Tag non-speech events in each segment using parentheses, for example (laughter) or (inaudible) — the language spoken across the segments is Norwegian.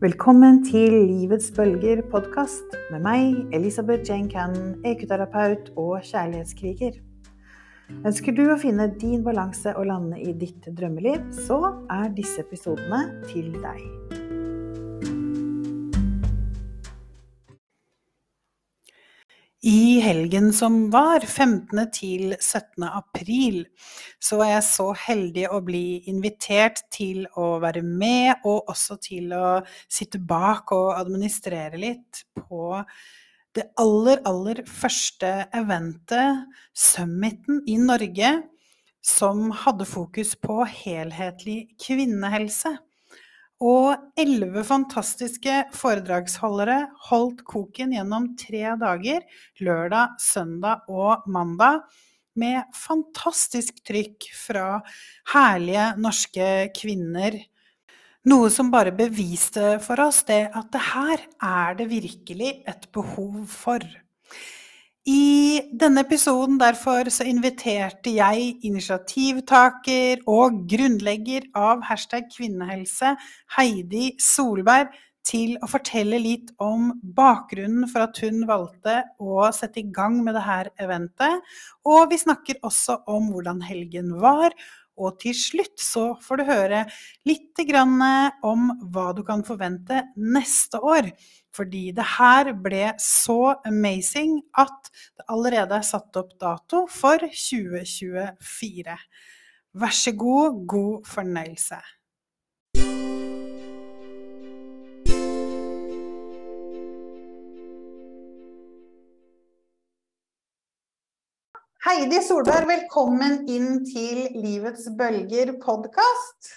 Velkommen til Livets bølger podkast med meg, Elisabeth Jane Cannon, ekuterapeut og kjærlighetskriger. Ønsker du å finne din balanse og lande i ditt drømmeliv, så er disse episodene til deg. I helgen som var, 15. til 17. april, så var jeg så heldig å bli invitert til å være med, og også til å sitte bak og administrere litt på det aller, aller første eventet, summiten i Norge, som hadde fokus på helhetlig kvinnehelse. Og elleve fantastiske foredragsholdere holdt koken gjennom tre dager, lørdag, søndag og mandag, med fantastisk trykk fra herlige norske kvinner. Noe som bare beviste for oss det at det her er det virkelig et behov for. I denne episoden derfor så inviterte jeg initiativtaker og grunnlegger av hashtag kvinnehelse, Heidi Solberg, til å fortelle litt om bakgrunnen for at hun valgte å sette i gang med dette eventet. Og vi snakker også om hvordan helgen var. Og til slutt så får du høre litt om hva du kan forvente neste år. Fordi det her ble så amazing at det allerede er satt opp dato for 2024. Vær så god, god fornøyelse. Heidi Solberg, velkommen inn til Livets bølger podkast.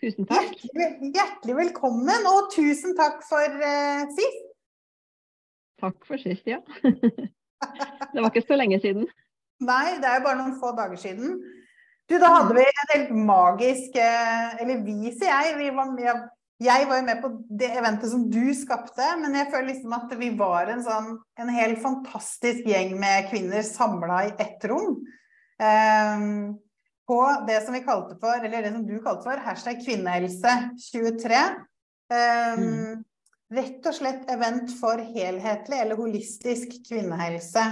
Tusen takk. Hjertelig, hjertelig, velkommen, og tusen takk for uh, sist. Takk for sist, ja. (laughs) det var ikke så lenge siden. Nei, det er jo bare noen få dager siden. Du, da hadde vi en helt magisk uh, Eller vi, sier jeg. Vi var med, jeg var jo med på det eventet som du skapte, men jeg føler liksom at vi var en sånn en helt fantastisk gjeng med kvinner samla i ett rom. Um, på det som vi kalte for, eller det som du kalte for, hashtag kvinnehelse23. Um, mm. Rett og slett event for helhetlig eller holistisk kvinnehelse.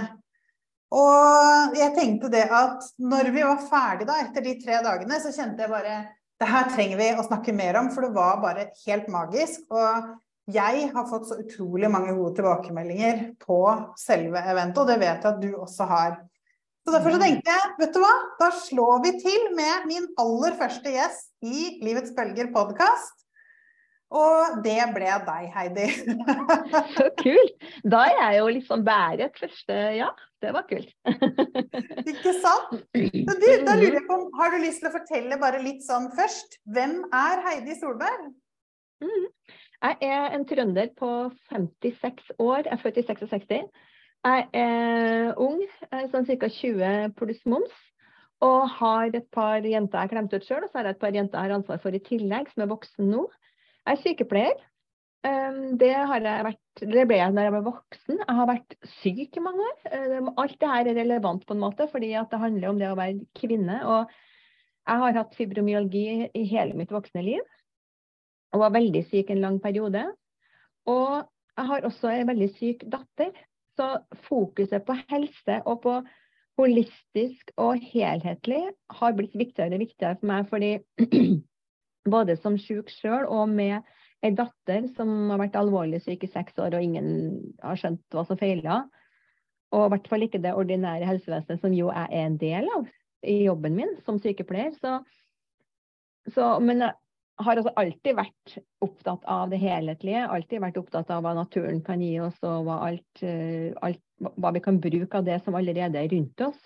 Og jeg tenkte det at når vi var ferdig da, etter de tre dagene, så kjente jeg bare det her trenger vi å snakke mer om, for det var bare helt magisk. Og jeg har fått så utrolig mange gode tilbakemeldinger på selve eventet, og det vet jeg at du også har. Så derfor så tenkte jeg, vet du hva, da slår vi til med min aller første gjest i Livets bølger podkast. Og det ble deg, Heidi. (laughs) så kult. Da er jeg jo liksom bæret første Ja, det var kult. (laughs) Ikke sant? Så du, da lurer jeg på, Har du lyst til å fortelle bare litt sånn først? Hvem er Heidi Solberg? Mm. Jeg er en trønder på 56 år. Jeg er født i 66. Jeg er ung, sånn ca. 20 pluss moms. Og har et par jenter jeg klemte ut sjøl, og så har jeg et par jenter jeg har ansvar for i tillegg, som er voksen nå. Jeg er sykepleier. Det, jeg vært, det ble jeg da jeg ble voksen. Jeg har vært syk i mange år. Alt det her er relevant på en måte, fordi det handler om det å være kvinne. Og jeg har hatt fibromyalgi i hele mitt voksne liv. Og var veldig syk en lang periode. Og jeg har også en veldig syk datter så fokuset på helse og på holistisk og helhetlig har blitt viktigere og viktigere for meg. Fordi (clears throat) både som syk sjøl og med ei datter som har vært alvorlig syk i seks år og ingen har skjønt hva som feila. Og i hvert fall ikke det ordinære helsevesenet, som jo jeg er en del av i jobben min som sykepleier. Så, så, men har altså alltid vært opptatt av det helhetlige. Alltid vært opptatt av hva naturen kan gi oss, og hva, alt, eh, alt, hva vi kan bruke av det som allerede er rundt oss.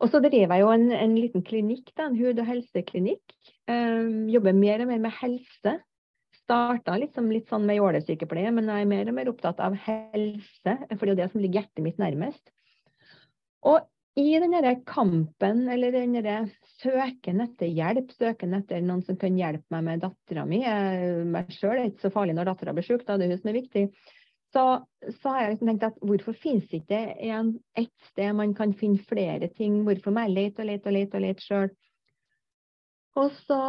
Og så driver jeg jo en, en liten klinikk, da, en hud- og helseklinikk. Um, jobber mer og mer med helse. Starta liksom litt sånn med jålesykepleie, men jeg er mer og mer opptatt av helse, for det er jo det som ligger hjertet mitt nærmest. Og i denne kampen, eller denne søken etter hjelp, søken etter noen som kan hjelpe meg med dattera mi Meg sjøl er ikke så farlig når dattera blir sjuk, da det er hun som er viktig. Så, så har jeg liksom tenkt at hvorfor finnes det ikke en, et sted man kan finne flere ting? Hvorfor må jeg lete og lete og lete og lete sjøl? Og så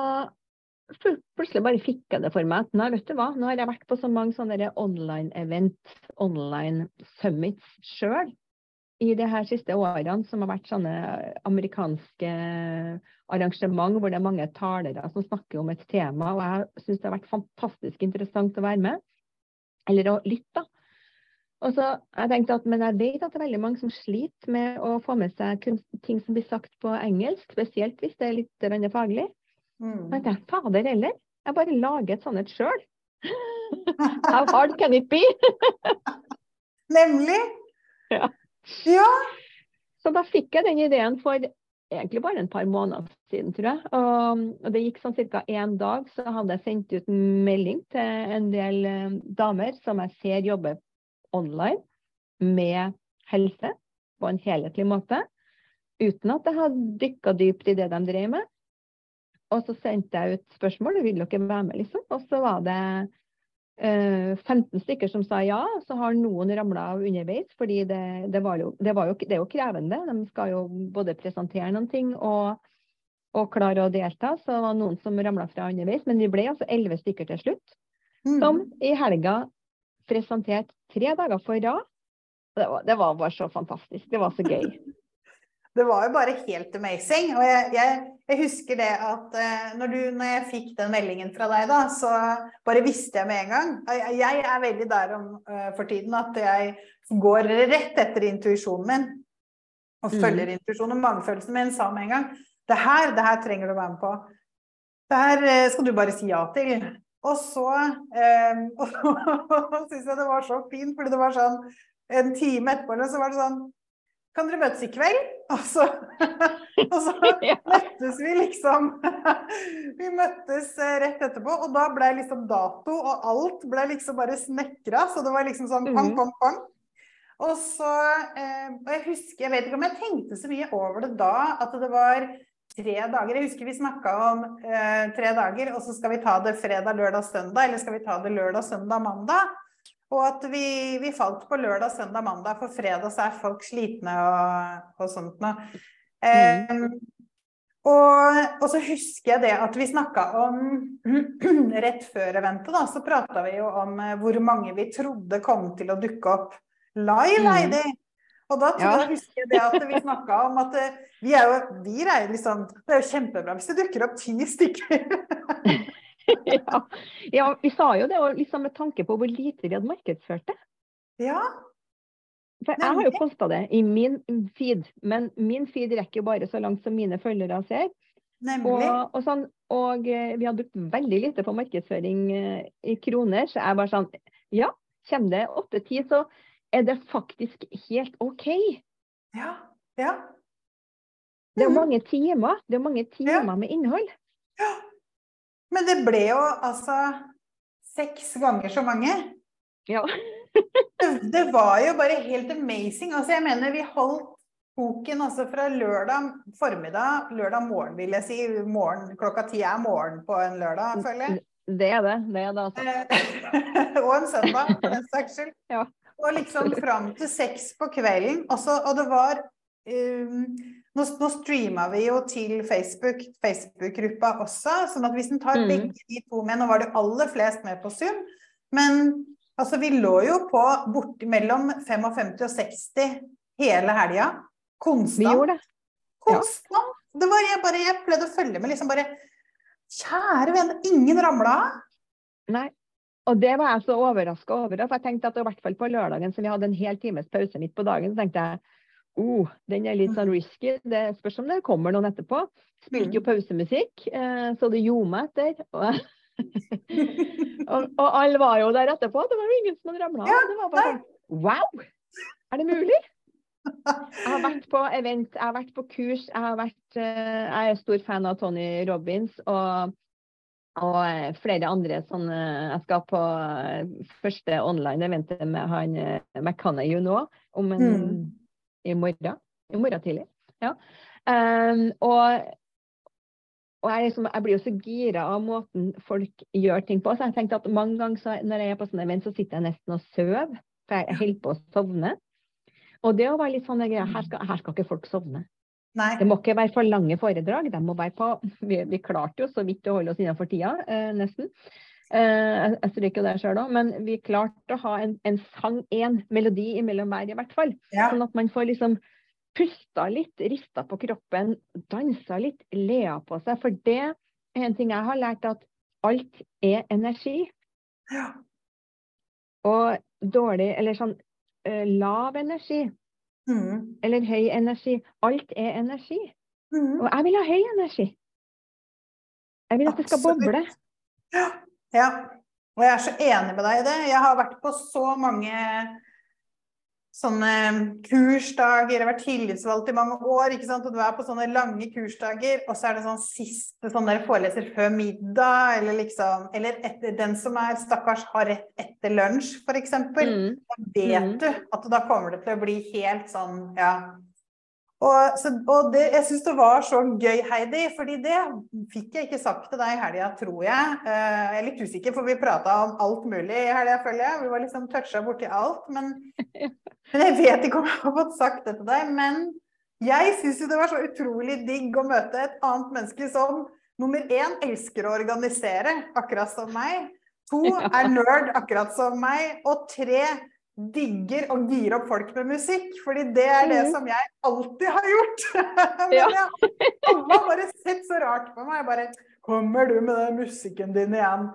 plutselig bare fikk jeg det for meg. at Nei, vet du hva, nå har jeg vært på så mange sånne online-event, online summits sjøl i de her siste årene, som har vært sånne amerikanske arrangement hvor det er mange talere som snakker om et tema. Og jeg syns det har vært fantastisk interessant å være med. Eller å lytte. Og så jeg tenkte at, Men jeg vet at det er veldig mange som sliter med å få med seg ting som blir sagt på engelsk, spesielt hvis det er litt faglig. Mm. Så jeg fader heller, jeg bare lager et sånt et sjøl. How hard can it be? Nemlig. (laughs) Ja. ja. Så da fikk jeg den ideen for egentlig bare en par måneder siden, tror jeg. Og, og det gikk sånn ca. én dag, så hadde jeg sendt ut en melding til en del um, damer som jeg ser jobber online med helse på en helhetlig måte. Uten at jeg hadde dykka dypt i det de drev med. Og så sendte jeg ut spørsmål, vil dere være med, liksom? Og så var det eh, 15 stykker som sa ja, så har noen ramla av underveis. fordi det, det, jo, det, jo, det, er jo krevende. De skal jo både presentere noen ting og, og klare å delta. Så det var noen som ramla fra underveis. Men vi ble altså elleve stykker til slutt. Mm. Som i helga presenterte tre dager på rad. Det var, det var bare så fantastisk. Det var så gøy. (laughs) det var jo bare helt amazing. Og jeg, jeg, jeg husker det at uh, når, du, når, jeg fikk den meldingen fra deg, da, så bare visste jeg med en gang. Jeg, er veldig der om, uh, for tiden at jeg går rett etter intuisjonen min. Og mm. følger mm. intuisjonen. Og magefølelsen min sa med en gang det her, det her trenger du å være med på. Det her uh, skal du bare si ja til. Og så (laughs) um, syns jeg det var så fint, fordi det var sånn en time etterpå så var det sånn kan dere møtes i kveld? (laughs) Og så, og så (laughs) møttes vi liksom (laughs) Vi møttes eh, rett etterpå, og da ble liksom dato og alt ble liksom bare snekra. Så det var liksom sånn pang, mhm. pang, pang. Og så eh, Og jeg husker, jeg vet ikke om jeg tenkte så mye over det da, at det var tre dager. Jeg husker vi snakka om eh, tre dager, og så skal vi ta det fredag, lørdag, søndag, eller skal vi ta det lørdag, søndag, mandag? Og at vi, vi, falt på lørdag, søndag, mandag. For fredag så er folk slitne og, og sånt noe. Mm. og, og, så husker jeg det at vi snakka om (clears throat) Rett før eventet, da, så prata vi jo om eh, hvor mange vi trodde kom til å dukke opp live, mm. Og da tror jeg, husker jeg det at vi snakka om at eh, vi er jo vi er liksom Det er jo kjempebra hvis det dukker opp ti stykker. (laughs) (laughs) ja. ja. vi sa jo det, og liksom med tanke på hvor lite vi hadde markedsført det. Ja. For jeg har jo posta det i min feed, men min feed rekker jo bare så langt som mine følgere ser. Og, og, sånn, og, eh, vi har brukt veldig lite på markedsføring eh, i kroner, så jeg bare sånn Ja, kommer det åtte-ti, så er det faktisk helt OK. Ja. Ja. Det er mm. mange timer. Det er mange timer ja. med innhold. Ja. Men det ble jo altså seks ganger så mange. Ja. (laughs) det, var jo bare helt amazing. Altså, jeg mener, vi holdt boken altså fra lørdag formiddag, lørdag morgen, vil jeg si. Morgen, klokka ti er morgen på en lørdag, føler jeg. Det er det. Det er det, altså. (laughs) og en søndag, for den saks skyld. Ja. Og liksom fram til seks på kvelden. Også, og det var um, nå, nå streama vi jo til Facebook, Facebook-gruppa også, sånn at hvis en tar mm. begge de to med Nå var det aller flest med på Zoom, men altså, vi lå jo på bort mellom 55 og 60 hele helga. Konstant. Vi gjorde det. Konstant. Ja. Det var jeg bare Jeg pleide å følge med liksom bare Kjære vene, ingen ramla av. Nei. Og det var jeg så overraska over. For jeg tenkte at i hvert fall på lørdagen, så vi hadde en hel times pause midt på dagen, så tenkte jeg oh, den er litt sånn mm. risky. Det spørs om det kommer noen etterpå. Spilte jo mm. pausemusikk, eh, så det gjorde etter. Og, (laughs) og, og, alle var jo der etterpå. Det var jo ingen som hadde ramla av. Det var bare sånn Wow! Er det mulig? (laughs) Jeg har vært på event, jeg har vært på kurs, jeg har vært eh, Jeg er stor fan av Tony Robins og, og eh, flere andre sånne Jeg skal på første online eventet med han McCannay You Know om en mm i morgen. I morgen tidlig. Ja. Um, og, og jeg, liksom, jeg, blir jo så gira av måten folk gjør ting på. Så jeg tenkte at mange ganger så, når jeg er på sånne event, så sitter jeg nesten og sover. For jeg holder på å sovne. Og det å være litt sånn her skal, her skal ikke folk sovne. Nei. Det må ikke være for lange foredrag. De må være på Vi, vi klarte jo så vidt å holde oss innenfor tida, eh, nesten. Eh, jeg, jeg stryker det sjøl òg, men vi klarte å ha en, en sang, én melodi imellom hver, i hvert fall. Ja. Sånn at man får liksom pusta litt, rista på kroppen, dansa litt, lea på seg. For det er en ting jeg har lært, at alt er energi. Ja. Og dårlig, eller sånn eh, lav energi, Mm. eller høy energi. Alt er energi. Mm. Og jeg vil ha høy energi. Jeg vil at det skal boble. Ja. Ja. Og jeg er så enig med deg i det. Jeg har vært på så mange sånne kursdager, jeg har vært tillitsvalgt i mange år, ikke sant? og du er på sånne lange kursdager, og så er det sånn siste sånn der foreleser før middag, eller liksom Eller etter, den som er stakkars har rett etter lunsj, for eksempel. Mm. Da vet Mm. du at da kommer det til å bli helt sånn, ja. Og, så, og det, jeg syns det var så gøy, Heidi, fordi det fikk jeg ikke sagt til deg i helga, tror jeg. Eh, jeg er litt usikker, for vi prata om alt mulig i helga, føler jeg. Vi var liksom toucha borti alt. Men, (laughs) men jeg vet ikke om jeg har fått sagt det til deg. Men jeg syns jo det var så utrolig digg å møte et annet menneske som nummer én elsker å organisere, akkurat som meg. To (laughs) er nerd, akkurat som meg. Og tre digger og gir opp folk med musikk, fordi det er det Mhm. som jeg alltid har gjort. (laughs) Men Ja. jeg, alle har bare sett så rart på meg. Bare Kommer du med den musikken din igjen?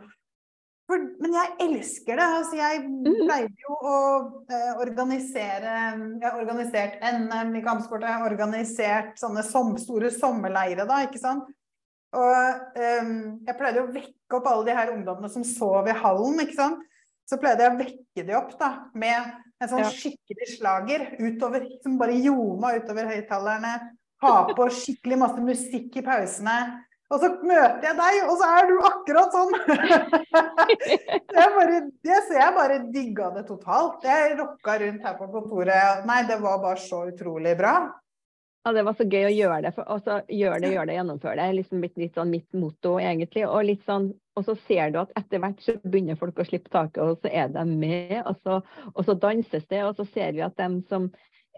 For, men jeg elsker det. Altså, jeg Mhm. pleide jo å eh, organisere Jeg har organisert NM i kampsport, jeg har organisert sånne som, store sommerleire, da, ikke sant. Og ehm, jeg pleide å vekke opp alle de her ungdommene som sov i hallen, ikke sant. Så pleide jeg å vekke de opp da, med en sånn Ja. skikkelig slager utover, som bare ljoma utover høyttalerne. Ha på skikkelig masse musikk i pausene. Og så møter jeg deg, og så er du akkurat sånn! (laughs) det, bare, det, ser jeg bare digga det totalt. Jeg rocka rundt her på kontoret. Nei, det var bare så utrolig bra. Ja, det var så gøy å gjøre det. og så gjør det, gjør det, gjennomfør det. Liksom blitt litt sånn mitt motto, egentlig. Og, litt sånn, og så ser du at etter hvert så begynner folk å slippe taket, og så er de med. Og så, og så danses det, og så ser vi at dem som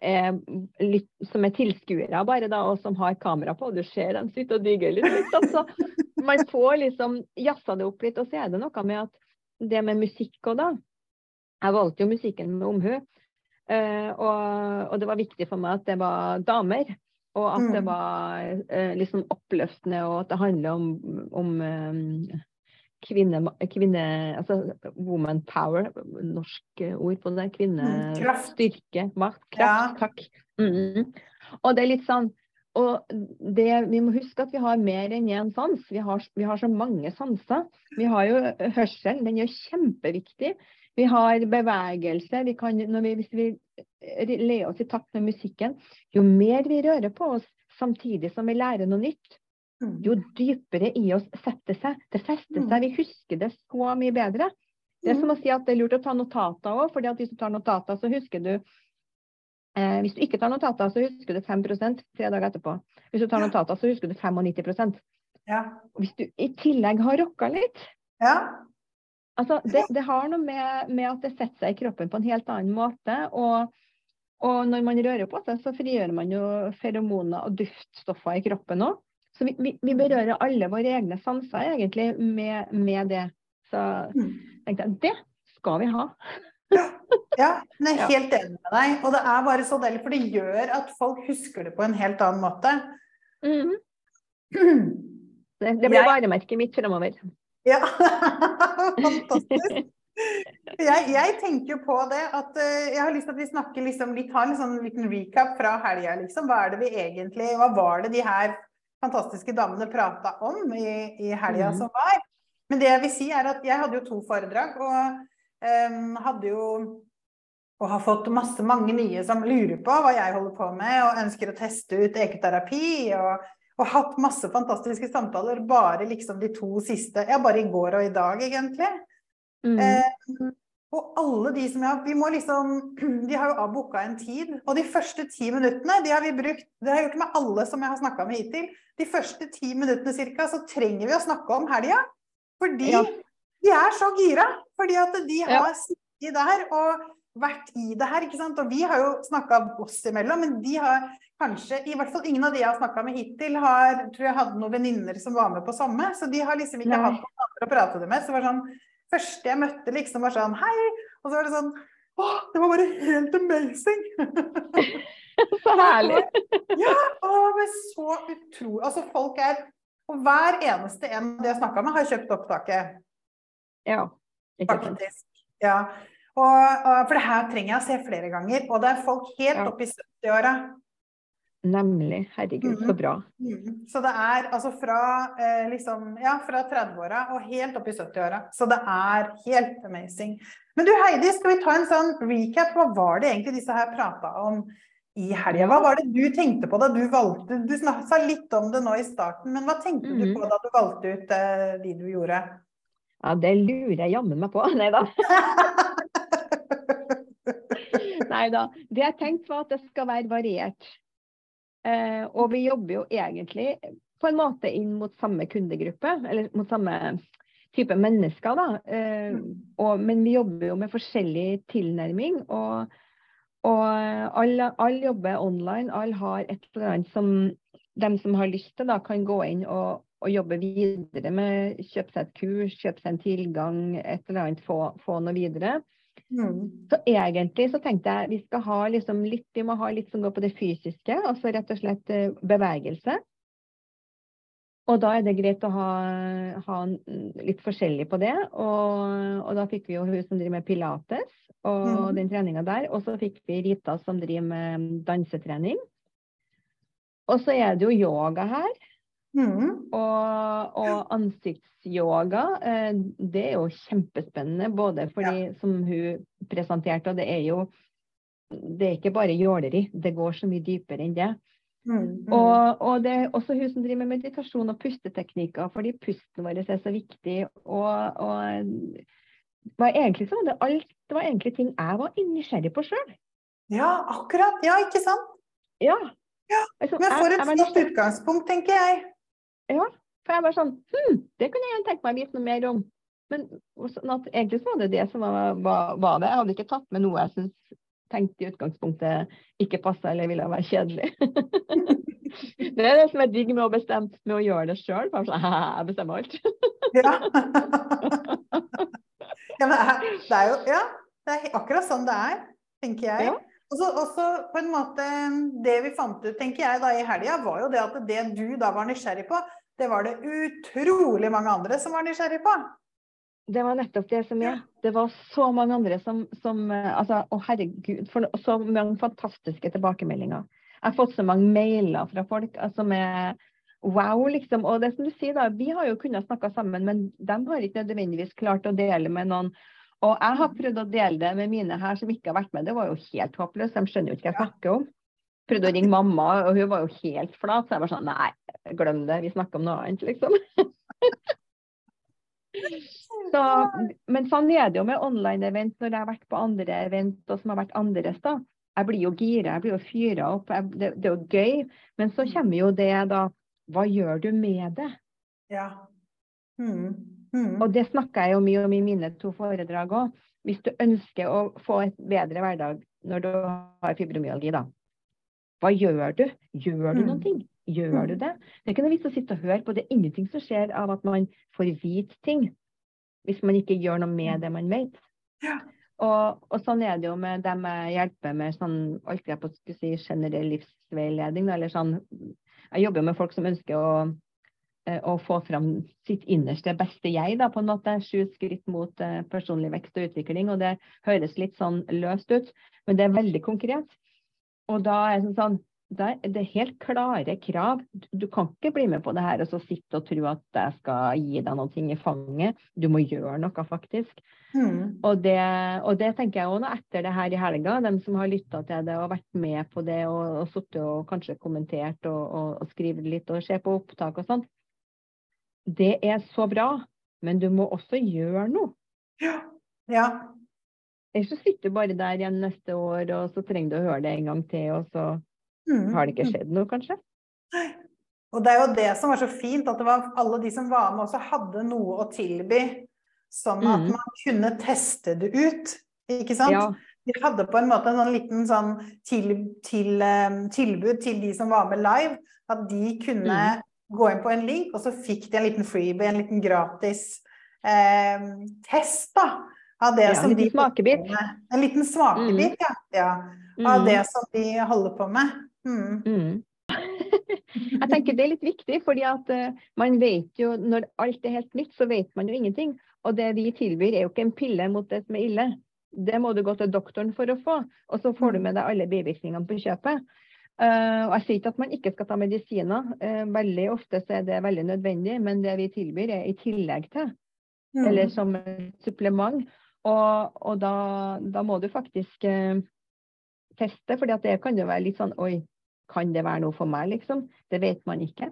er, litt, som er tilskuere bare, da, og som har kamera på, du ser dem sitte og digge litt. litt altså, man får liksom jazza det opp litt. Og så er det noe med at det med musikk òg, da. Jeg valgte jo musikken med omhu. Eh, og, og det var viktig for meg at det var damer. Og at det Mm. var eh, liksom oppløftende, og at det handler om, om eh, kvinne, kvinne Altså woman power, norsk eh, ord på det. der, Kvinnestyrke, kraft. makt, kraft. Takk. Mm. Og det er litt sånn og det, vi må huske at vi har mer enn én sans. Vi har, vi har så mange sanser. Vi har jo hørselen, den er kjempeviktig. Vi har bevegelse. Vi kan, vi, hvis vi ler oss i takt med musikken, jo mer vi rører på oss samtidig som vi lærer noe nytt, Mm. Jo dypere i oss setter seg. Det fester seg. Vi husker det så mye bedre. Det er som å si at det er lurt å ta notater òg, for hvis du tar notater, så husker du eh, Hvis du ikke tar notater, så husker du 5% tre dager etterpå. Hvis du tar notater, så husker du 95% Ja. Hvis du i tillegg har rocka litt ja. altså det, det har noe med, med at det setter seg i kroppen på en helt annen måte. og og når man rører på seg, så frigjør man jo feromoner og duftstoffer i kroppen òg. Så vi, vi, vi berører alle våre egne sanser egentlig med, med det. Så Mm. tenkte jeg det skal vi ha. Ja, jeg er (laughs) helt enig med deg. Og det er bare så deilig, for det gjør at folk husker det på en helt annen måte. Mm. (clears throat) Det, det blir varemerket mitt fremover. Ja, (laughs) fantastisk. Jeg, jeg tenker jo på det at uh, jeg har lyst til at vi snakker liksom litt, har en sånn liten recap fra helga, liksom. Hva er det vi egentlig Hva var det de her fantastiske damene prata om i, i helga mm. som var? Men det jeg vil si, er at jeg hadde jo to foredrag, og um, hadde jo og har fått masse mange nye som lurer på hva jeg holder på med, og ønsker å teste ut ekoterapi. Og, og hatt masse fantastiske samtaler bare liksom de to siste Ja, bare i går og i dag, egentlig. Mm. Eh, og alle de som jeg har Vi må liksom (clears throat) De har jo booka en tid. Og de første ti minuttene, de har vi brukt Det har jeg gjort med alle som jeg har snakka med hittil. De første ti minuttene cirka, så trenger vi å snakke om helga. Fordi Ja. de er så gira. Fordi at de har Ja. sittet der og vært i det her, ikke sant. Og vi har jo snakka oss imellom, men de har kanskje, i hvert fall ingen av de jeg har snakka med hittil, har tror jeg hadde noen venninner som var med på samme. Så de har liksom ikke Nei. hatt noen andre å prate det med. Så det var sånn Første jeg møtte, liksom var sånn Hei! Og så var det sånn Å, det var bare helt amazing! (laughs) Så herlig. Ja, det var så utrolig Altså, folk er Og hver eneste en de har snakka med, har kjøpt opptaket. Ja. Faktisk. Ja. Og, og, for det her trenger jeg å se flere ganger. Og det er folk helt Ja. opp i 70-åra. Nemlig. Herregud, så bra. Mm. Så det er altså fra eh, liksom Ja, fra 30-åra og helt opp i 70-åra. Så det er helt amazing. Men du Heidi, skal vi ta en sånn recap? Hva var det egentlig disse her prata om i helga? Hva var det du tenkte på da du valgte Du sa litt om det nå i starten, men hva tenkte du Mhm. på da du valgte ut eh, de du gjorde? Ja, det lurer jeg jammen meg på. Nei da. Nei da. Det jeg tenkte var at det skal være variert. Eh, og vi jobber jo egentlig på en måte inn mot samme kundegruppe, eller mot samme type mennesker, da. Eh, og, men vi jobber jo med forskjellig tilnærming. Og, og alle, alle jobber online. Alle har et eller annet som de som har lyst til, da, kan gå inn og, og jobbe videre med. Kjøpe seg et kurs, kjøpe seg en tilgang, et eller annet, få, få noe videre. Mm. Så egentlig så tenkte jeg vi skal ha liksom litt, vi må ha litt som går på det fysiske, altså rett og slett eh, bevegelse. Og da er det greit å ha, ha litt forskjellig på det. Og, og da fikk vi jo hun som driver med pilates og mm. den treninga der. Og så fikk vi Rita som driver med dansetrening. Og så er det jo yoga her. Mm. Og, og ansiktsyoga, eh, det er jo kjempespennende. Både fordi, som hun presenterte, og det er jo det er ikke bare jåleri, det går så mye dypere enn det. Mm. Mm. Og, og det er også hun som driver med meditasjon og pusteteknikker, fordi pusten vår er så viktig. Og, og var egentlig så det alt Det var egentlig ting jeg var nysgjerrig på sjøl. Ja, akkurat. Ja, ikke sant? Ja. Ja, Altså, Men for et flott utgangspunkt, tenker jeg. Ja, for jeg var sånn hm, det kunne jeg tenke meg å vite noe mer om. Men sånn at, egentlig så var det det som var, var, var det. Jeg hadde ikke tatt med noe jeg syns tenkte i utgangspunktet ikke passa eller ville være kjedelig. (laughs) det er det som er digg med å bestemme med å gjøre det sjøl. Sånn, jeg bestemmer alt. Ja. ja, det er, det er jo Ja, det er akkurat sånn det er, tenker jeg. Ja. Og så på en måte Det vi fant ut, tenker jeg, da i helga, var jo det at det du da var nysgjerrig på, det var det utrolig mange andre som var nysgjerrig på. Det var nettopp det som er. Det var så mange andre som, som eh, altså, Å, herregud, for så mange fantastiske tilbakemeldinger. Jeg har fått så mange mailer fra folk altså, med wow, liksom. Og det som du sier, da, vi har jo kunnet snakke sammen, men de har ikke nødvendigvis klart å dele med noen. Og jeg har prøvd å dele det med mine her som ikke har vært med. Det var jo helt håpløst. De skjønner jo ikke hva jeg snakker om. Prøvde å ringe mamma, og hun var jo helt flat. Så jeg var sånn nei, glem det. Vi snakker om noe annet, liksom. (laughs) Så, men sånn er det jo med online-event når jeg har vært på andre event og som har vært andres. da. Jeg blir jo gira, jeg blir jo fyra opp. Jeg, det, det er jo gøy. Men så kommer jo det da Hva gjør du med det? Ja. Mm. Mm. Og det snakker jeg jo mye om i mine to foredrag òg. Hvis du ønsker å få et bedre hverdag når du har fibromyalgi, da. Hva gjør du? Gjør du Mm. noen ting? Gjør du det? Det er ikke noe vits å sitte og høre på. Det er ingenting som skjer av at man får vite ting. Hvis man ikke gjør noe med det man vet. Ja. Og, og sånn er det jo med dem jeg hjelper med sånn, alt jeg på skulle si, generell livsveiledning. Eller sånn, jeg jobber med folk som ønsker å eh, å få fram sitt innerste beste jeg, da, på en måte. Sju skritt mot eh, personlig vekst og utvikling. Og det høres litt sånn løst ut, men det er veldig konkret. Og da er det sånn, da er helt klare krav. Du, du kan ikke bli med på det her og så sitte og tro at jeg skal gi deg noe i fanget. Du må gjøre noe, faktisk. Mm. Og det, og det tenker jeg òg nå etter det her i helga. De som har lytta til det og vært med på det og, og sittet og kanskje kommentert og, og, og skrevet litt og ser på opptak og sånn. Det er så bra, men du må også gjøre noe. Ja. ja. Ellers så sitter du bare der igjen neste år, og så trenger du å høre det en gang til, og så Mm. har det ikke skjedd noe, kanskje. Og det er jo det som var så fint, at det var alle de som var med også hadde noe å tilby. Sånn at Mm. man kunne teste det ut. Ikke sant? Ja, De hadde på en måte en sånn liten sånn til, til, um, tilbud til de som var med live. At de kunne mm. gå inn på en link, og så fikk de en liten freebie, en liten gratis eh, test da, av det ja, som de smakebit. En liten smakebit, mm. ja. ja. Av mm. det som de holder på med. Mm. mm. (laughs) Jeg tenker det er litt viktig, fordi at uh, man vet jo Når alt er helt nytt, så vet man jo ingenting. Og det vi tilbyr er jo ikke en pille mot det som er ille. Det må du gå til doktoren for å få, og så får du mm. med deg alle bivirkningene på kjøpet. Uh, og Jeg sier ikke at man ikke skal ta medisiner. Uh, veldig ofte så er det veldig nødvendig, men det vi tilbyr er i tillegg til. Mm. Eller som supplement. Og, og da, da, må du faktisk eh, teste, for det kan jo være litt sånn Oi, kan det være noe for meg, liksom? Det vet man ikke.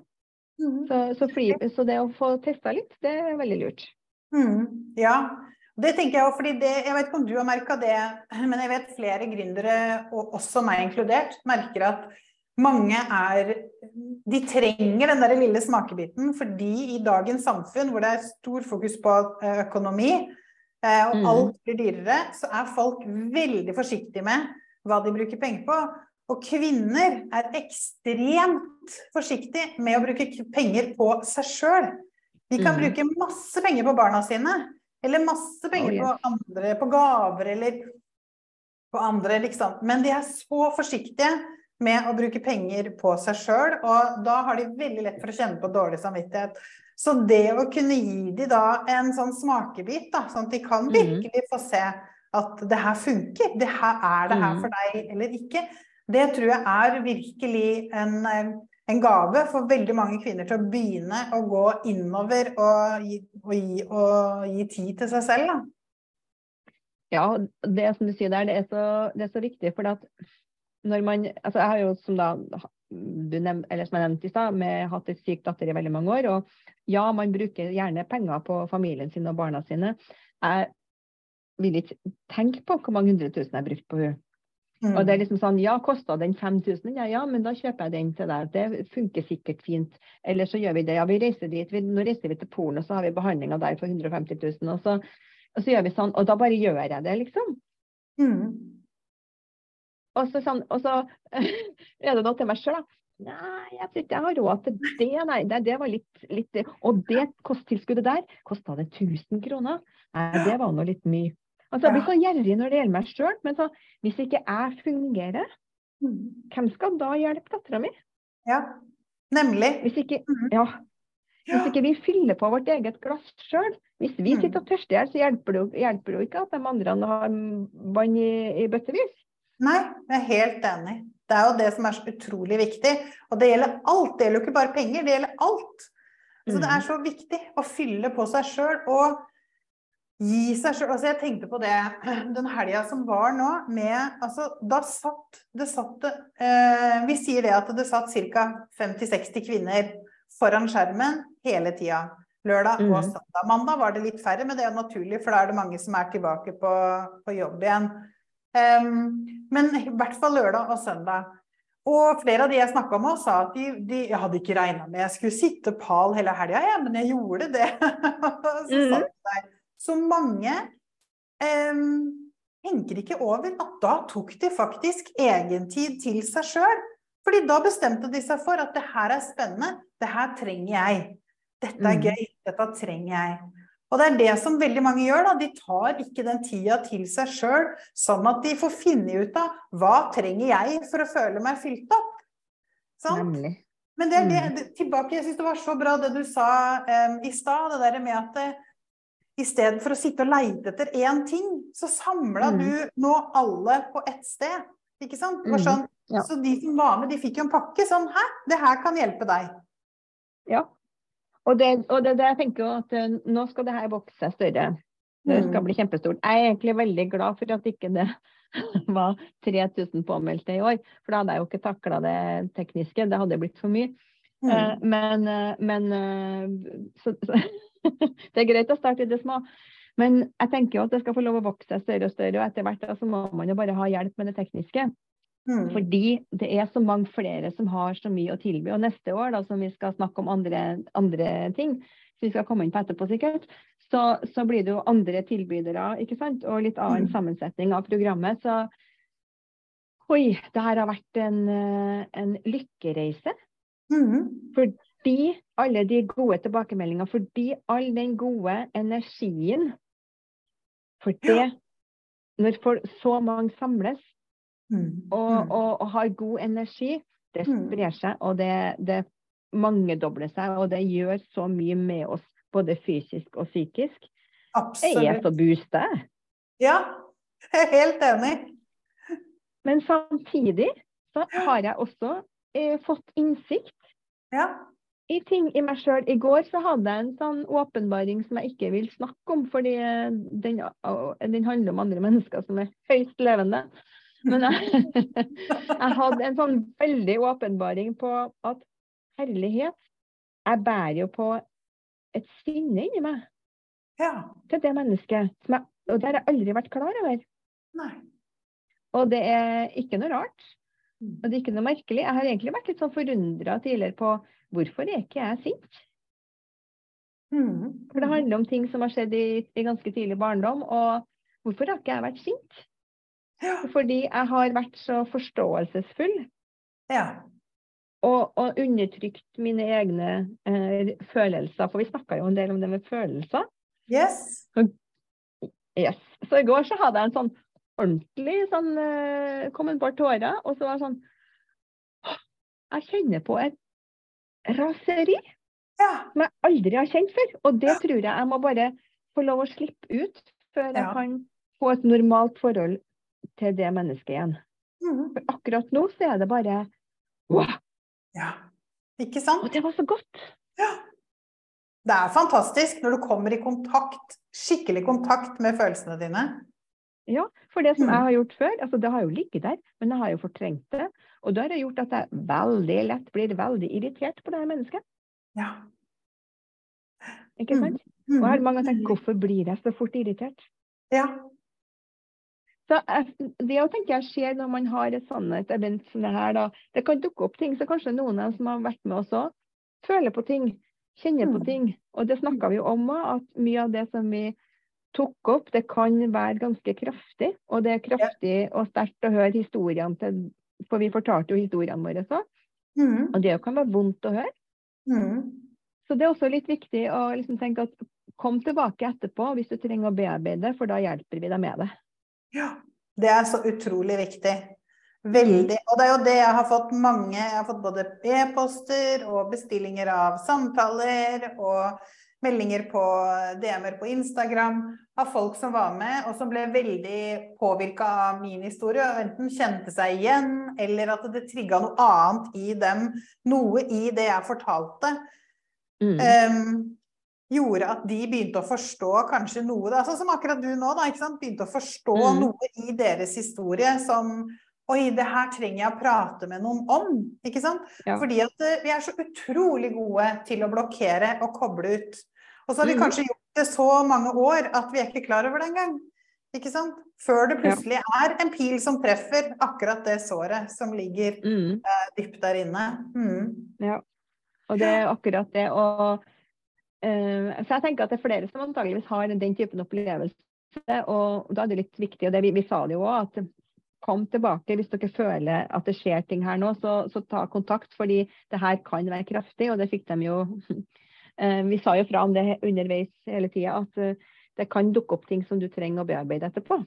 Mm. Så, så, fri, så, det å få testa litt, det er veldig lurt. Mm. Ja, det tenker jeg òg, fordi det, jeg vet ikke om du har merka det, men jeg vet flere gründere, og også meg inkludert, merker at mange er De trenger den der lille smakebiten, fordi i dagens samfunn hvor det er stor fokus på økonomi, og mm. alt blir dyrere, så er folk veldig forsiktige med hva de bruker penger på. Og kvinner er ekstremt forsiktige med å bruke penger på seg sjøl. De kan mm. bruke masse penger på barna sine, eller masse penger oh, yeah. på andre, på gaver eller på andre, liksom. Men de er så forsiktige med å bruke penger på seg sjøl, og da har de veldig lett for å kjenne på dårlig samvittighet. Så det å kunne gi dem da en sånn smakebit, da, sånn at de kan mm. virkelig få se at det her funker, det her er det her mm. for deg eller ikke, det tror jeg er virkelig en, en, gave for veldig mange kvinner til å begynne å gå innover og gi, og gi, og gi tid til seg selv. Da. Ja, det som du sier der, det er så, det er så viktig. For at når man altså Jeg har jo som da du nevnt, eller som jeg nevnte i stad, hatt et sykt datter i veldig mange år. Og ja, man bruker gjerne penger på familien sin og barna sine. Jeg vil ikke tenke på hvor mange hundre tusen jeg har brukt på henne. Mm. Og det er liksom sånn, ja, kosta den 5000? Ja, ja, men da kjøper jeg den til deg. Det funker sikkert fint. Eller så gjør vi det. Ja, vi reiser dit. Vi, nå reiser vi til Polen, og så har vi behandlinga der for 150 000. Og så, og så, gjør vi sånn. Og da bare gjør jeg det, liksom. Mm. Og så, sånn, og så (laughs) er det da til meg sjøl, da. Nei, jeg tror ikke jeg har råd til det. Nei, det, det var litt, litt Og det kosttilskuddet der, kosta det 1000 kroner? Nei, det var nå litt mye. Altså, Jeg blir så gjerrig når det gjelder meg sjøl, men så, hvis ikke jeg fungerer, mm. hvem skal da hjelpe dattera mi? Ja, nemlig. Hvis ikke, mm. ja, hvis ikke vi fyller på vårt eget glass sjøl, hvis vi mm. sitter og tørster i hjel, så hjelper det, hjelper det jo ikke at de andre har vann i, i bøttevis. Nei, jeg er helt enig. Det er jo det som er så utrolig viktig. Og det gjelder alt. Det gjelder jo ikke bare penger, det gjelder alt. Så det er så viktig å fylle på seg sjøl. Og gi seg sjøl Altså, jeg tenkte på det den helga som var nå, med Altså, da satt det satt eh, Vi sier det at det satt ca. 50-60 kvinner foran skjermen hele tida. Lørdag og mm. søndag. Mandag var det litt færre, men det er naturlig, for da er det mange som er tilbake på, på jobb igjen. Um, men i hvert fall lørdag og søndag. Og flere av de jeg snakka med, sa at de, de jeg hadde ikke regna med jeg skulle sitte pal hele helga, ja, men jeg gjorde det. (laughs) så mm. -hmm. så mange eh, tenker ikke over at da tok de faktisk egentid til seg sjøl. Fordi da bestemte de seg for at det her er spennende, det her trenger jeg. Dette er mm. gøy, dette trenger jeg. Og det er det som veldig mange gjør. da, De tar ikke den tida til seg sjøl, sånn at de får finne ut av hva trenger jeg for å føle meg fylt opp. Sant? Men det er det, mm. tilbake, jeg syns det var så bra det du sa um, i stad, det der med at i stedet for å sitte og leite etter én ting, så samla mm. du nå alle på ett sted. Ikke sant? Det var mm. sånn, mm. ja. Så de som var med, de fikk jo en pakke sånn Hæ, det her kan hjelpe deg. Ja. Og det, og det, det jeg tenker jo at uh, nå skal det her vokse større. Det skal mm. bli kjempestort. Jeg er egentlig veldig glad for at ikke det (laughs) var 3000 påmeldte i år. For da hadde jeg jo ikke takla det tekniske. Det hadde blitt for mye. Mm. Uh, men, uh, men så, så (laughs) det er greit å starte i det små. Men jeg tenker jo at det skal få lov å vokse større og større, og etter hvert så må man jo bare ha hjelp med det tekniske. Mm. Fordi det er så mange flere som har så mye å tilby. Og neste år, da, som vi skal snakke om andre, andre ting, som vi skal komme inn på etterpå sikkert, så, så, blir det jo andre tilbydere, ikke sant? Og litt annen mm. sammensetning av programmet. Så oi, det her har vært en, eh, en lykkereise. Mm. Fordi alle de gode tilbakemeldingene, fordi all den gode energien For det, ja. når så mange samles mm. og, og, og, har god energi, det mm. sprer seg, og det, det mangedobler seg, og det gjør så mye med oss både fysisk og psykisk. Absolutt. Jeg er så boosta. Ja, jeg er helt enig. Men samtidig så har jeg også eh, fått innsikt ja. i ting i meg sjøl. I går så hadde jeg en sånn åpenbaring som jeg ikke vil snakke om, fordi den, den handler om andre mennesker som er høyst levende. Men jeg, (laughs) jeg hadde en sånn veldig åpenbaring på at herlighet Jeg bærer jo på et sinne inni meg ja. til det mennesket. Jeg, og det har jeg aldri vært klar over. Nei. Og det er ikke noe rart. Mm. Og det er ikke noe merkelig. Jeg har egentlig vært litt sånn forundra tidligere på hvorfor er ikke jeg sint? Mm. For det handler om ting som har skjedd i, i, ganske tidlig barndom. Og hvorfor har ikke jeg vært sint? Ja. Fordi jeg har vært så forståelsesfull. Ja og, og undertrykt mine egne eh, følelser. For vi snakka jo en del om det med følelser. Yes. Så, yes. Så i går så hadde jeg en sånn ordentlig sånn eh, Kom et par tårer, og så var det sånn Jeg kjenner på et raseri ja. som jeg aldri har kjent før. Og det ja. tror jeg jeg må bare få lov å slippe ut før jeg kan få et normalt forhold til det mennesket igjen. Mm. For akkurat nå så er det bare wow, ja. Ikke sant? Og det var så godt. Ja. Det er fantastisk når du kommer i kontakt, skikkelig kontakt med følelsene dine. Ja, for det som jeg mm. har gjort før, altså det har jo ligget der, men jeg har jo fortrengt det. Og da har det gjort at jeg veldig lett blir veldig irritert på det her mennesket. Ja. Ikke sant? Mm. Og jeg har mange tenkt hvorfor blir jeg så fort irritert? Ja. Så Det å tenke jeg skjer når man har et sannhet event som det her. da, Det kan dukke opp ting, så kanskje noen av dem som har vært med oss òg, føler på ting. Kjenner på mm. ting. Og det snakka vi om òg, at mye av det som vi tok opp, det kan være ganske kraftig. Og det er kraftig og sterkt å høre historiene til For vi fortalte jo historiene våre så. Mm. Og det kan være vondt å høre. Mm. Så det er også litt viktig å liksom tenke at kom tilbake etterpå hvis du trenger å bearbeide, for da hjelper vi deg med det. Ja. Det er så utrolig viktig. Veldig. Og det er jo det jeg har fått mange Jeg har fått både e-poster og bestillinger av samtaler og meldinger på DM-er på Instagram av folk som var med, og som ble veldig påvirka av min historie, og enten kjente seg igjen, eller at det trigga noe annet i dem. Noe i det jeg fortalte. Mm. Um, gjorde at de begynte å forstå kanskje noe da, Sånn som akkurat du nå, da. Begynte å forstå mm. noe i deres historie som Oi, det her trenger jeg å prate med noen om. ikke sant? Ja. Fordi at uh, vi er så utrolig gode til å blokkere og koble ut. Og så har vi mm. kanskje gjort det så mange år at vi er ikke klar over det engang. Ikke sant? Før det plutselig ja. er en pil som treffer akkurat det såret som ligger mm. uh, dypt der inne. Mm. Ja, og det er akkurat det. Og Uh, så jeg tenker at det er flere som antageligvis har den typen opplevelse. Og da er det litt viktig, og det, vi, vi sa det jo òg, at kom tilbake hvis dere føler at det skjer ting her nå, så, så, ta kontakt. Fordi det her kan være kraftig, og det fikk de jo uh, (laughs) Vi sa jo fra om det underveis hele tida, at uh, det kan dukke opp ting som du trenger å bearbeide etterpå.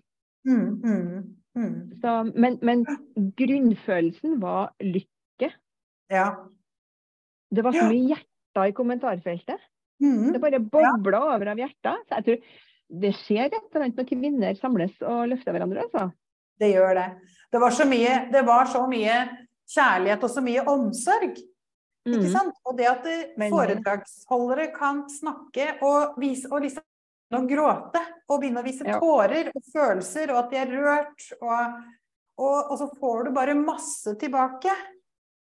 Mm, mm, mm. Så, men, men, grunnfølelsen var lykke. Ja. Det var så mye hjerter i kommentarfeltet. Mm. Det bare bobler ja. over av hjertet. Så jeg tror det skjer et eller annet når kvinner samles og løfter hverandre, altså. Det gjør det. Det var så mye, det var så mye kjærlighet og så mye omsorg. Mm. Ikke sant? Og det at foredragsholdere kan snakke og vise og liksom å gråte og begynne å vise ja. tårer og følelser, og at de er rørt, og, og, og så får du bare masse tilbake.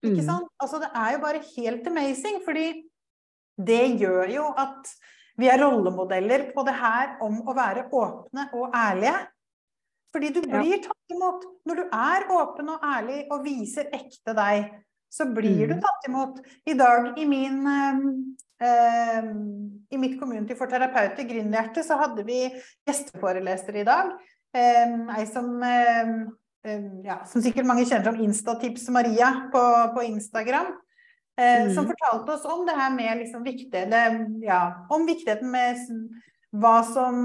Ikke mm. sant? Altså, det er jo bare helt amazing, fordi det gjør jo at vi er rollemodeller på det her om å være åpne og ærlige. Fordi du blir tatt imot. Når du er åpen og ærlig og viser ekte deg, så blir mm. du tatt imot. I dag i min, eh, I mitt community for terapeuter, Gründerhjerte, så hadde vi gjesteforelesere i dag. Eh, ei som, eh, ja, som sikkert mange kjenner som Instatips Maria på, på Instagram. Eh, mm. Som fortalte oss om det her med liksom viktig, det, ja, om viktigheten med hva som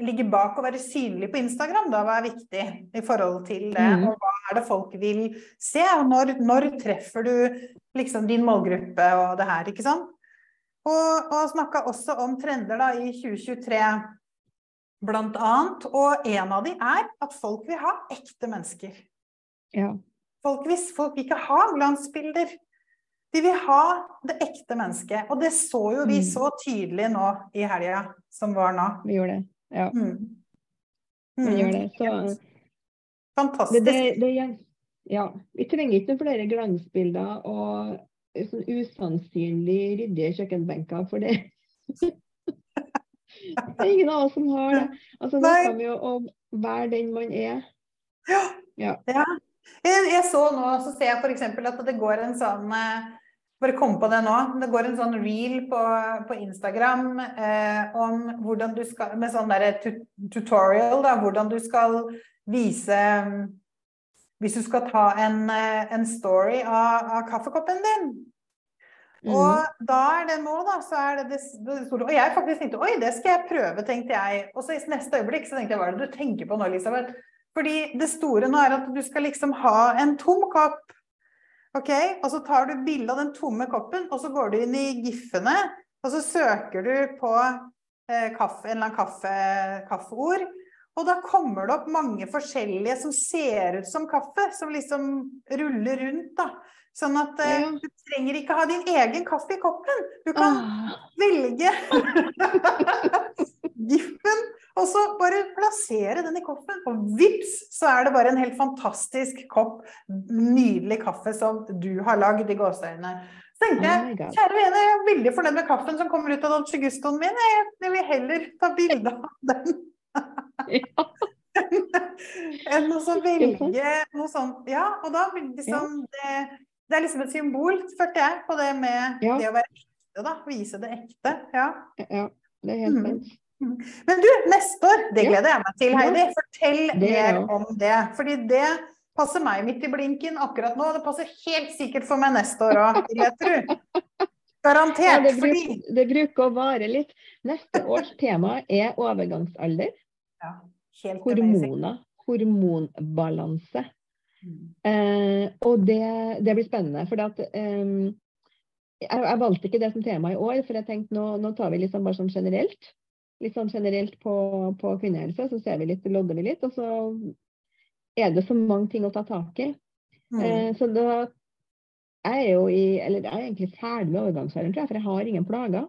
ligger bak å være synlig på Instagram, da, hva er viktig i forhold til det? Mm. Og hva er det folk vil se? Og når, når treffer du liksom din målgruppe og det her, ikke sant? Og, og snakka også om trender da i 2023 blant annet. Og en av de er at folk vil ha ekte mennesker. Ja. Folk, hvis folk ikke ha glansbilder. De vil ha det ekte mennesket. Og det så jo vi mm. så tydelig nå i helga som var nå. Vi gjorde det. Ja. Mm. Mm. gjør det. Så, Fantastisk. Det, det, det, ja. Vi trenger ikke noen flere glansbilder og sånn usannsynlig ryddige kjøkkenbenker, for det (laughs) Det er ingen av oss som har det. Altså, Nå kan vi jo å være den man er. Ja. ja. ja. Jeg, jeg, så nå, så ser jeg f.eks. at det går en sånn eh, bare kom på det nå. Det går en sånn reel på, på Instagram eh, om hvordan du skal Med sånn derre tutorial, da. Hvordan du skal vise Hvis du skal ta en, eh, en story av, av, kaffekoppen din. Mm. Og da er det nå, da, så er det det, det store Og jeg faktisk tenkte oi, det skal jeg prøve, tenkte jeg. Og så i neste øyeblikk så tenkte jeg hva er det du tenker på nå, Elisabeth? Fordi det store nå er at du skal liksom ha en tom kopp Ok, Og så tar du bilde av den tomme koppen, og så går du inn i giffene, og så søker du på eh, kaffe, en eller annen kaffe, kaffeord. Og da kommer det opp mange forskjellige som ser ut som kaffe, som liksom ruller rundt. da. Sånn at eh, du trenger ikke ha din egen kaffe i koppen. Du kan ah. velge (laughs) giffen og så bare plassere den i koppen, og vips, så er det bare en helt fantastisk kopp nydelig kaffe som du har lagd i gåseøynene. Så tenkte jeg, oh kjære vene, jeg er veldig fornøyd med kaffen som kommer ut av Dolce Gustoen min. Jeg, jeg vil heller ta bilde av (laughs) den. Enn å velge noe sånt. Ja, og da liksom det, det er liksom et symbol, følte jeg, på det med ja. det å være ekte, da. Vise det ekte. Ja, ja det er helt mm. Men du, neste år, det gleder jeg meg til, Heidi. Fortell mer om det. Fordi det passer meg midt i blinken akkurat nå. Det passer helt sikkert for meg neste år òg, vil jeg tro. (laughs) Garantert. Ja, det, bruk, det, bruker å vare litt. Neste års tema er overgangsalder. Ja, Hormoner. Hormonbalanse. Mm. Eh, og det, det, blir spennende. For at, eh, jeg, jeg, valgte ikke det som tema i år, for jeg tenkte nå, nå tar vi liksom bare sånn generelt litt sånn generelt på, på kvinnehelse, så ser vi litt, lodder vi litt, og så er det så mange ting å ta tak i. Mm. Eh, så da jeg er jo i, eller jeg er egentlig ferdig med overgangsalderen, tror jeg, for jeg har ingen plager.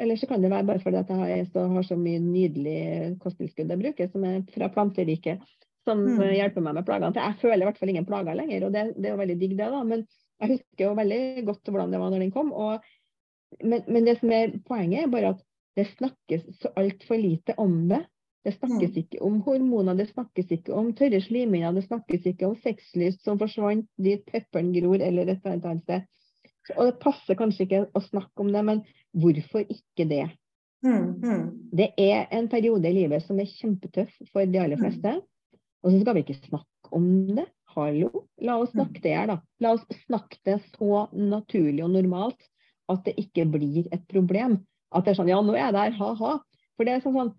Eller så kan det være bare fordi at jeg har, har så mye nydelig kosttilskudd jeg bruker, som er fra planteriket, som mm. hjelper meg med plagene. Jeg føler i hvert fall ingen plager lenger, og det, det er jo veldig digg, det. da, Men jeg husker jo veldig godt hvordan det var når den kom. Og, men, men, det som er poenget, er bare at det snakkes så altfor lite om det. Det snakkes mm. ikke om hormoner, det snakkes ikke om tørre slimhinner, det snakkes ikke om sexlyst som forsvant dit pepperen gror, eller et eller annet sted. Og det passer kanskje ikke å snakke om det, men hvorfor ikke det? Mm, mm. Det er en periode i livet som er kjempetøff for de aller fleste. Og så skal vi ikke snakke om det. Hallo, la oss snakke det her, da. La oss snakke det så naturlig og normalt at det ikke blir et problem. At det er sånn Ja, nå er jeg der, ha-ha. For det er sånn, sånn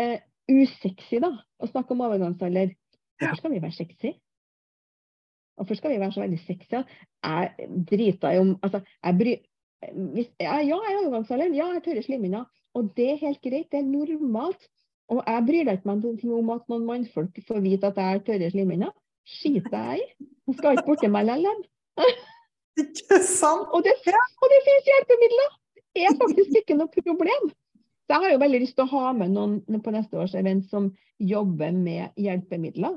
eh, usexy, da, å snakke om overgangsalder. Hvorfor skal vi være sexy? Hvorfor skal vi være så veldig sexy? Jeg driter jo om Altså, jeg bryr hvis, ja, ja, jeg er overgangsalder. Ja, jeg tørre slimhinner. Og det er helt greit. Det er normalt. Og jeg bryr deg ikke om at noen mannfolk får vite at jeg har tørre slimhinner. Skiter jeg i. Jeg skal ikke borti meg likevel. (laughs) Ikke sant? Og det, og det finnes hjelpemidler! Er faktisk ikke noe problem. Så jeg har jo veldig lyst til å ha med noen på neste års event som jobber med hjelpemidler.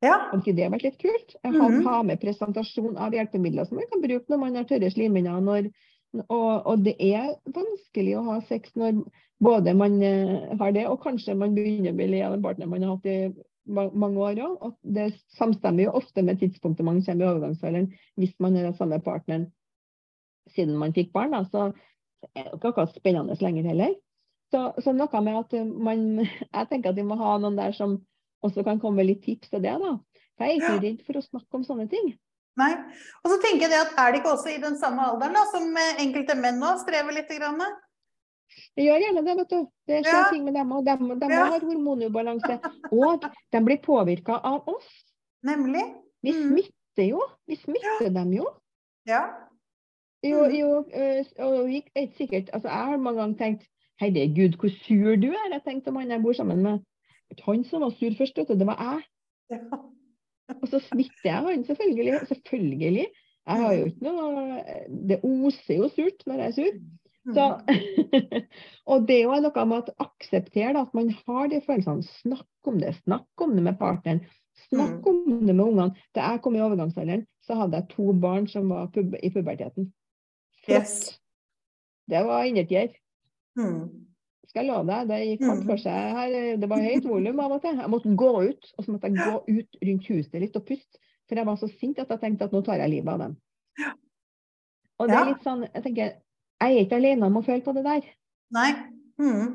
Ja. Hadde ikke det vært litt kult? Jeg har, mm -hmm. med presentasjon av hjelpemidler som man kan bruke når man har tørre slimhinner. Og, og, det er vanskelig å ha sex når både man uh, har det, og kanskje man begynner å bli lei av en partner man har hatt i mange år òg. Det samstemmer jo ofte med tidspunktet man kommer i overgangsalderen, hvis man er den samme partneren siden man fikk barn. Da. Så er ikke akkurat spennende lenger heller. Så, så, noe med at man Jeg tenker at vi må ha noen der som også kan komme med litt tips til det, da. For jeg er ikke redd for å snakke om sånne ting. Nei. Og så tenker jeg at er det ikke også i den samme alderen da, som enkelte menn nå strever litt? Grann? Det gjør gjerne det, vet du. Det skjer ja. ting med dem òg. De, de ja. har hormonubalanse. Og de blir påvirka av oss. Nemlig. Vi mm. smitter jo. Vi smitter ja. dem jo. Ja. Jo, mm. jo, og ikke sikkert Altså, jeg har mange ganger tenkt Herregud, hvor sur du er. Jeg tenkte om han jeg bor sammen med. Han som var sur først. Det var jeg. Ja. Og så smitter jeg han, selvfølgelig. Selvfølgelig. Jeg har jo ikke noe Det oser jo surt når jeg er sur. Så, (laughs) og det er jo noe med å akseptere at man har de følelsene. Snakk om det. Snakk om det med partneren. Snakk mm. om det med ungene. Da jeg kom i overgangsalderen, så hadde jeg to barn som var pub i puberteten. Yes. Det var innertier. Mm. Skal jeg love deg, det gikk hardt for seg her. Det var høyt volum av og til. Jeg måtte gå ut, og så måtte jeg gå ut rundt huset litt og puste. For jeg var så sint at jeg tenkte at nå tar jeg livet av dem. Og det er litt sånn, jeg tenker, jeg er ikke alene om å føle på det der. Nei. Mm.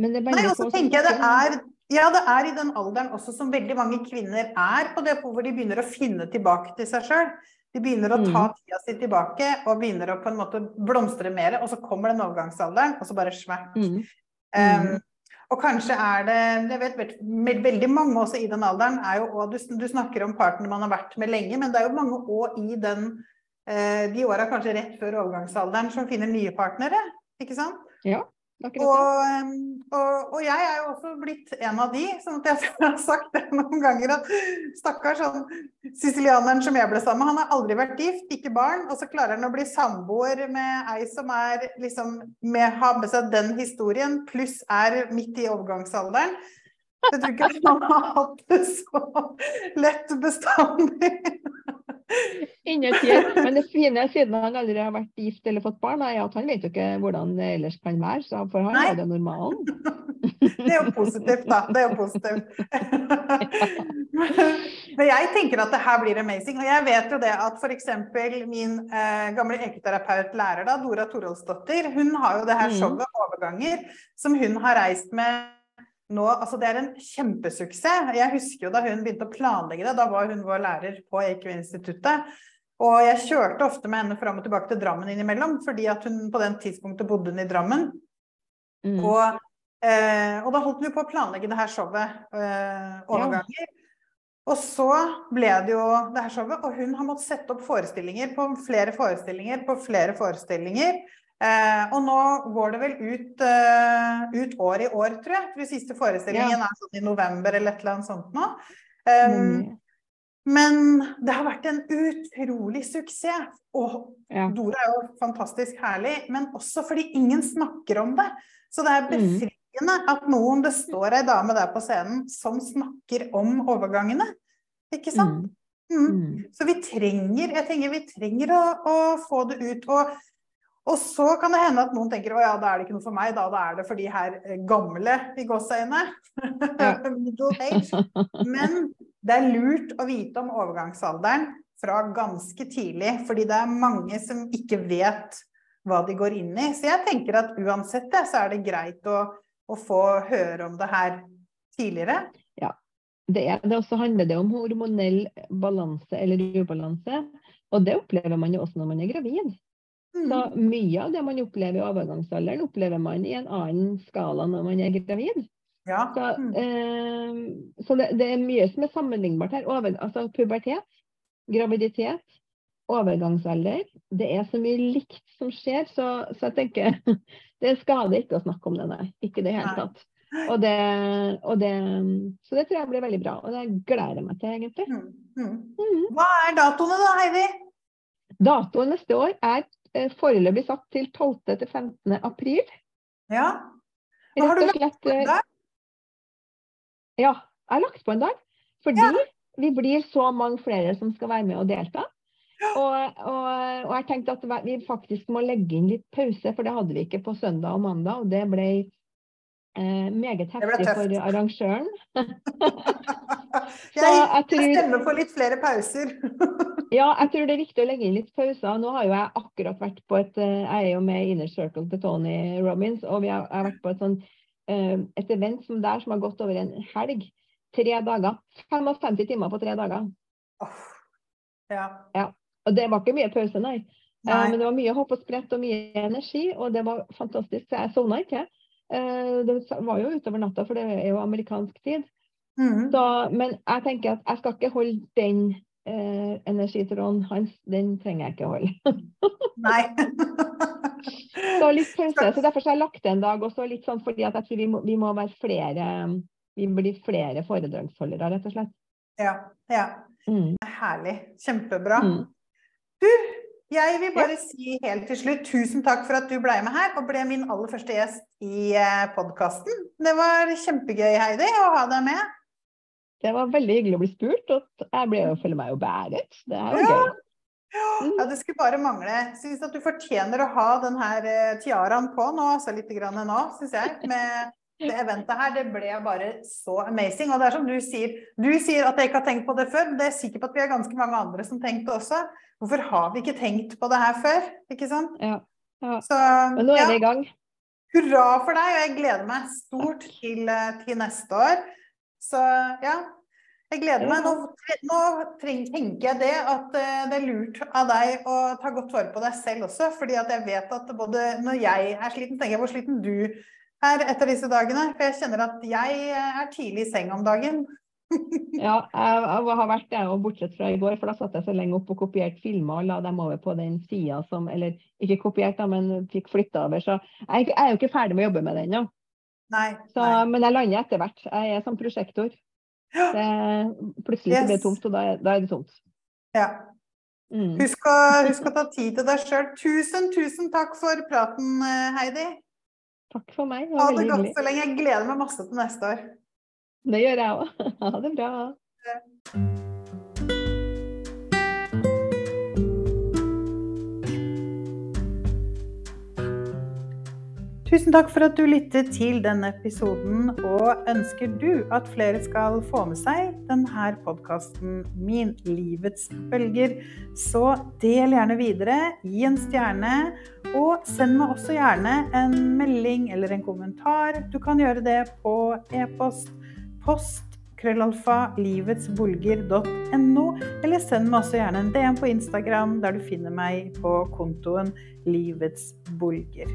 Men det er Nei, og så tenker jeg det er ja, det er i den alderen også som veldig mange kvinner er på det hvor de begynner å finne tilbake til seg sjøl. De begynner å ta mm. tida si tilbake og begynner å på en måte blomstre mer. Og så kommer den overgangsalderen, og så bare smert. Mm. Um, og kanskje er det jeg vet, Veldig mange også i den alderen er jo òg du, du, snakker om partner man har vært med lenge, men det er jo mange òg i den, eh, de åra kanskje rett før overgangsalderen som finner nye partnere. Ikke sant? Ja. Og, og, og, jeg er jo også blitt en av de, sånn at jeg (laughs) har sagt det noen ganger at stakkars sånn sicilianeren som jeg ble sammen med, han har aldri vært gift, ikke barn, og så klarer han å bli samboer med ei som er liksom med, har med seg den historien, pluss er midt i overgangsalderen. Jeg tror ikke han har hatt det så lett bestandig. (laughs) Innertier. Men det fine, siden han aldri har vært gift eller fått barn, er at han vet jo ikke hvordan det ellers kan være. Så for han Nei. er det normalen. (laughs) Det er jo positivt, da. Det er jo positivt. (laughs) Men jeg tenker at det her blir amazing. Og jeg vet jo det at f.eks. min eh, gamle ekoterapeut lærer, da, Dora Torolsdottir, hun har jo det her mm. showet Overganger, som hun har reist med nå, altså Det er en kjempesuksess. Jeg husker jo da hun begynte å planlegge det. Da var hun vår lærer på EQ-instituttet. Og jeg kjørte ofte med henne fram og tilbake til Drammen innimellom, fordi at hun på den tidspunktet bodde hun i Drammen. Mm. Og, eh, og, da holdt hun på å planlegge det her showet eh, overganger. Ja. Og så ble det jo det her showet, og hun har måttet sette opp forestillinger på flere forestillinger på flere forestillinger. Eh, og nå går det vel ut, uh, ut år i år, tror jeg. For siste forestillingen ja. er sånn i november eller et eller annet sånt nå. Um, mm. Men det har vært en utrolig suksess. Og ja. Dora er jo fantastisk herlig, men også fordi ingen snakker om det. Så det er mm. befriende mm. at noen Det står ei dame der på scenen som snakker om overgangene. Ikke sant? Mm. mm. Så vi trenger, jeg tenker vi trenger å, å få det ut. Og og så kan det hende at noen tenker å ja, da er det ikke noe for meg, da, da er det for de her eh, gamle i gåseøyne. (laughs) Men det er lurt å vite om overgangsalderen fra ganske tidlig, fordi det er mange som ikke vet hva de går inn i. Så jeg tenker at uansett det, så er det greit å, å få høre om det her tidligere. Ja, det er det. også handler det om hormonell balanse eller ubalanse. Og det opplever man jo også når man er gravid. Så mm. mye av det man opplever i overgangsalderen, opplever man i en annen skala når man er gravid. Ja. Så, mm. eh, så det, det, er mye som er sammenlignbart her. Over, altså pubertet, graviditet, overgangsalder. Det er så mye likt som skjer, så, så jeg tenker (laughs) det skader ikke å snakke om det, nei. Ikke i det hele tatt. Og det, og det, så det tror jeg blir veldig bra, og det gleder jeg meg til, egentlig. Mm. Mm. Hva er datoene da, Heidi? Datoen neste år er foreløpig satt til 12. til 15. april. Ja. Hva har du lagt på en dag? Ja, jeg har lagt på en dag. Fordi ja. vi blir så mange flere som skal være med og delta. Og, og, og jeg tenkte at vi faktisk må legge inn litt pause, for det hadde vi ikke på søndag og mandag. Og det ble eh, meget heftig for arrangøren. (laughs) Jeg, jeg jeg tror- stemmer for litt flere pauser. (laughs) Ja, jeg tror det er viktig å legge inn litt pauser. Nå har jo jeg akkurat vært på et eh, Jeg er jo med i Inner Circle til Tony Robbins, og vi har, jeg har vært på et sånn eh, et event som der som har gått over en helg. Tre dager. 55 timer på tre dager. Oh, Ja. Og det var ikke mye pause, nei. Eh, Nei. Men det var mye hopp og sprett og mye energi, og det var fantastisk. Så jeg sovna ikke. Eh, Det var jo utover natta, for det er jo amerikansk tid. Mm. Så, men jeg tenker at jeg skal ikke holde den eh, energitråden hans. Den trenger jeg ikke holde. (laughs) Nei. Så litt pause. (laughs) Så derfor så har jeg lagt det en dag, også, litt sånn fordi at jeg tror vi må, vi må være flere Vi blir flere foredragsholdere, rett og slett. Ja. ja. Mm. Herlig. Kjempebra. Mm. Du, jeg vil bare si helt til slutt tusen takk for at du ble med her og ble min aller første gjest i podkasten. Det var kjempegøy, Heidi, å ha deg med. Det var veldig hyggelig å bli spurt, og jeg ble jo, føler meg jo bæret. Det er jo Ja. gøy. Ja, det skulle bare mangle. Syns at du fortjener å ha den her eh, tiaraen på nå, altså litt grann nå, syns jeg. Med det eventet her. Det ble bare så amazing. Og det er som du sier, du sier at jeg ikke har tenkt på det før, men det er sikkert på at vi er ganske mange andre som tenkte også. Hvorfor har vi ikke tenkt på det her før? Ikke sant? Ja. ja. Så Men nå er ja, vi i gang. hurra for deg, og jeg gleder meg stort til, eh, til neste år. Så ja, jeg gleder meg. Nå, nå tenker jeg det at eh, det er lurt av deg å ta godt vare på deg selv også. fordi at jeg vet at både når jeg er sliten, tenker jeg hvor sliten du er etter disse dagene. For jeg kjenner at jeg eh, er tidlig i seng om dagen. (laughs) Ja, jeg, jeg har vært det, og bortsett fra i går, for da satt jeg så lenge opp og kopierte filmer og la dem over på den sida som Eller ikke kopiert, da, men fikk flytta over. Så jeg, jeg er jo ikke ferdig med å jobbe med det ennå. Men jeg lander etter hvert. Jeg er som prosjektor. Det, plutselig yes. blir det tomt, og da er, da er det tomt. Ja. Mm. Husk, å, husk å ta tid til deg sjøl. Tusen, tusen takk for praten, eh, Heidi. Takk for meg. Det Ha det godt hyggelig. så lenge. Jeg gleder meg masse til neste år. Det gjør jeg òg. (laughs) Ha det bra. Tusen takk for at du lyttet til denne episoden. Og ønsker du at flere skal få med seg denne podkasten Min livets bølger, så del gjerne videre. Gi en stjerne. Og send meg også gjerne en melding eller en kommentar. Du kan gjøre det på e-post post krøllalfa livetsbolger.no, eller send meg også gjerne en DM på Instagram, der du finner meg på kontoen Livets Bolger.